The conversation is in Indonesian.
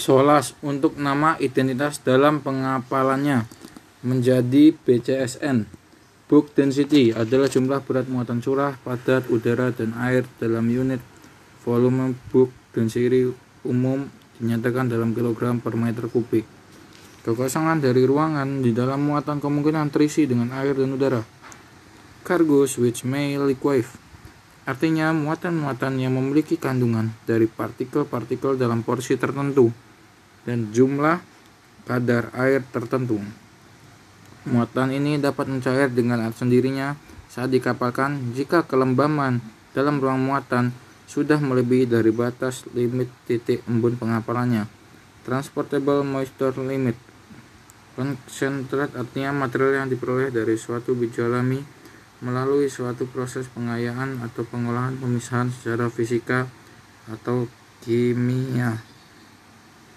SOLAS untuk nama identitas dalam pengapalannya menjadi BCSN. Book density adalah jumlah berat muatan curah, padat, udara, dan air dalam unit volume book density umum dinyatakan dalam kilogram per meter kubik. Kekosongan dari ruangan di dalam muatan kemungkinan terisi dengan air dan udara. Cargoes which may liquefy artinya muatan-muatan yang memiliki kandungan dari partikel-partikel dalam porsi tertentu dan jumlah kadar air tertentu. Muatan ini dapat mencair dengan sendirinya saat dikapalkan jika kelembaman dalam ruang muatan sudah melebihi dari batas limit titik embun pengapalannya. Transportable moisture limit Concentrate artinya material yang diperoleh dari suatu biji alami melalui suatu proses pengayaan atau pengolahan pemisahan secara fisika atau kimia.